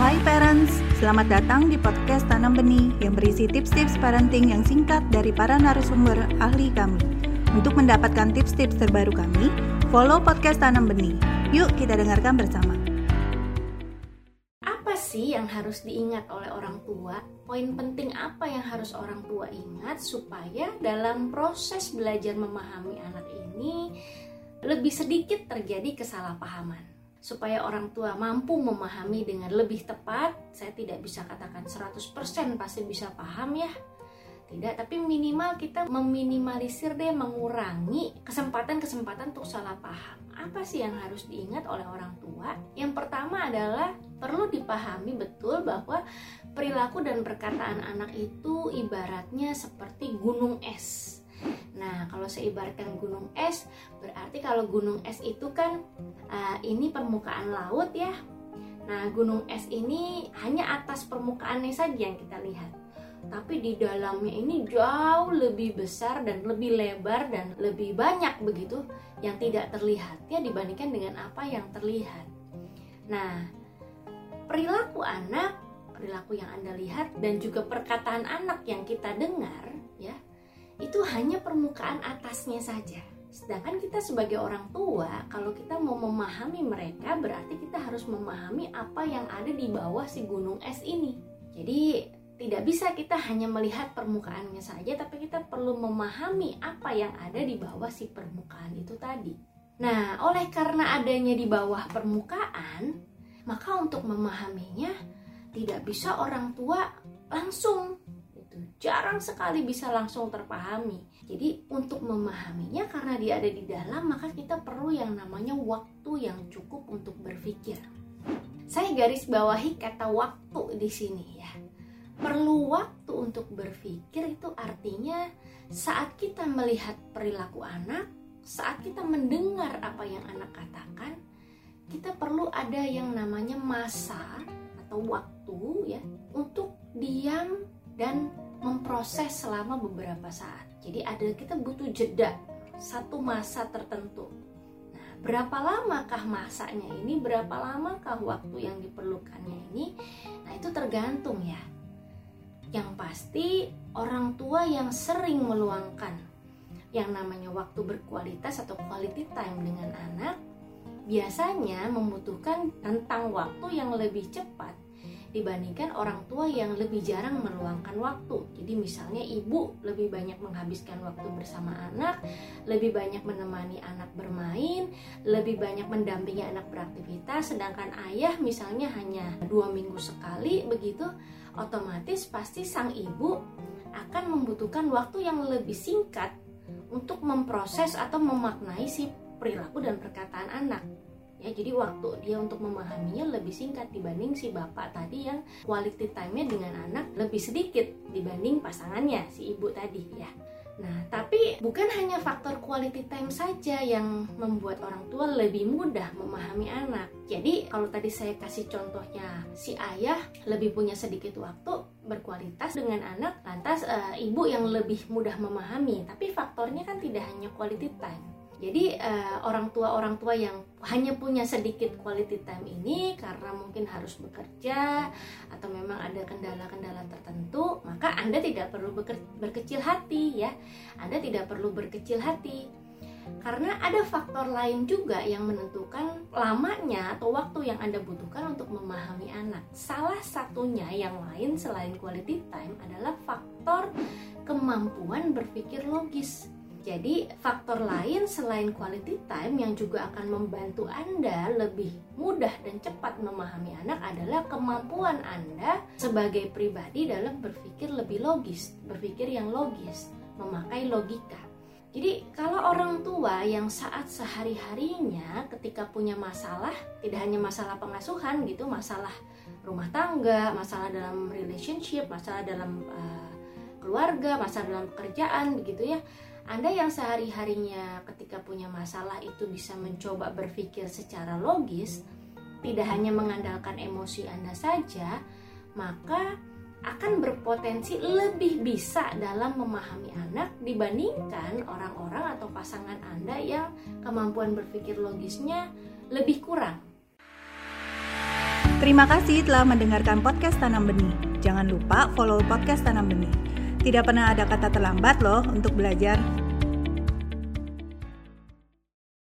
Hai parents, selamat datang di podcast Tanam Benih yang berisi tips-tips parenting yang singkat dari para narasumber ahli kami. Untuk mendapatkan tips-tips terbaru kami, follow podcast Tanam Benih. Yuk kita dengarkan bersama. Apa sih yang harus diingat oleh orang tua? Poin penting apa yang harus orang tua ingat supaya dalam proses belajar memahami anak ini lebih sedikit terjadi kesalahpahaman? Supaya orang tua mampu memahami dengan lebih tepat. Saya tidak bisa katakan 100% pasti bisa paham ya. Tidak tapi minimal kita meminimalisir deh mengurangi kesempatan-kesempatan untuk salah paham. Apa sih yang harus diingat oleh orang tua? Yang pertama adalah perlu dipahami betul bahwa perilaku dan perkataan anak itu ibaratnya seperti gunung es Nah, kalau saya ibaratkan gunung es, berarti kalau gunung es itu kan uh, ini permukaan laut ya. Nah, gunung es ini hanya atas permukaannya saja yang kita lihat. Tapi di dalamnya ini jauh lebih besar dan lebih lebar dan lebih banyak begitu yang tidak terlihat ya dibandingkan dengan apa yang terlihat. Nah, perilaku anak, perilaku yang Anda lihat dan juga perkataan anak yang kita dengar ya itu hanya permukaan atasnya saja. Sedangkan kita sebagai orang tua, kalau kita mau memahami mereka, berarti kita harus memahami apa yang ada di bawah si gunung es ini. Jadi, tidak bisa kita hanya melihat permukaannya saja, tapi kita perlu memahami apa yang ada di bawah si permukaan itu tadi. Nah, oleh karena adanya di bawah permukaan, maka untuk memahaminya tidak bisa orang tua langsung jarang sekali bisa langsung terpahami. Jadi untuk memahaminya karena dia ada di dalam maka kita perlu yang namanya waktu yang cukup untuk berpikir. Saya garis bawahi kata waktu di sini ya. Perlu waktu untuk berpikir itu artinya saat kita melihat perilaku anak, saat kita mendengar apa yang anak katakan, kita perlu ada yang namanya masa atau waktu ya untuk diam dan memproses selama beberapa saat. Jadi ada kita butuh jeda satu masa tertentu. Nah, berapa lamakah masanya ini? Berapa lamakah waktu yang diperlukannya ini? Nah, itu tergantung ya. Yang pasti orang tua yang sering meluangkan yang namanya waktu berkualitas atau quality time dengan anak biasanya membutuhkan tentang waktu yang lebih cepat dibandingkan orang tua yang lebih jarang meluangkan waktu. Jadi misalnya ibu lebih banyak menghabiskan waktu bersama anak, lebih banyak menemani anak bermain, lebih banyak mendampingi anak beraktivitas, sedangkan ayah misalnya hanya dua minggu sekali begitu, otomatis pasti sang ibu akan membutuhkan waktu yang lebih singkat untuk memproses atau memaknai si perilaku dan perkataan anak ya jadi waktu dia untuk memahaminya lebih singkat dibanding si bapak tadi yang quality time-nya dengan anak lebih sedikit dibanding pasangannya si ibu tadi ya Nah, tapi bukan hanya faktor quality time saja yang membuat orang tua lebih mudah memahami anak. Jadi, kalau tadi saya kasih contohnya, si ayah lebih punya sedikit waktu berkualitas dengan anak, lantas e, ibu yang lebih mudah memahami. Tapi faktornya kan tidak hanya quality time jadi uh, orang tua orang tua yang hanya punya sedikit quality time ini karena mungkin harus bekerja atau memang ada kendala-kendala tertentu, maka Anda tidak perlu berkecil hati ya. Anda tidak perlu berkecil hati. Karena ada faktor lain juga yang menentukan lamanya atau waktu yang Anda butuhkan untuk memahami anak. Salah satunya yang lain selain quality time adalah faktor kemampuan berpikir logis jadi, faktor lain selain quality time yang juga akan membantu Anda lebih mudah dan cepat memahami anak adalah kemampuan Anda sebagai pribadi dalam berpikir lebih logis, berpikir yang logis, memakai logika. Jadi, kalau orang tua yang saat sehari-harinya ketika punya masalah, tidak hanya masalah pengasuhan gitu, masalah rumah tangga, masalah dalam relationship, masalah dalam uh, keluarga, masalah dalam pekerjaan begitu ya anda yang sehari-harinya ketika punya masalah itu bisa mencoba berpikir secara logis, tidak hanya mengandalkan emosi Anda saja, maka akan berpotensi lebih bisa dalam memahami anak dibandingkan orang-orang atau pasangan Anda yang kemampuan berpikir logisnya lebih kurang. Terima kasih telah mendengarkan podcast Tanam Benih. Jangan lupa follow podcast Tanam Benih. Tidak pernah ada kata terlambat loh untuk belajar.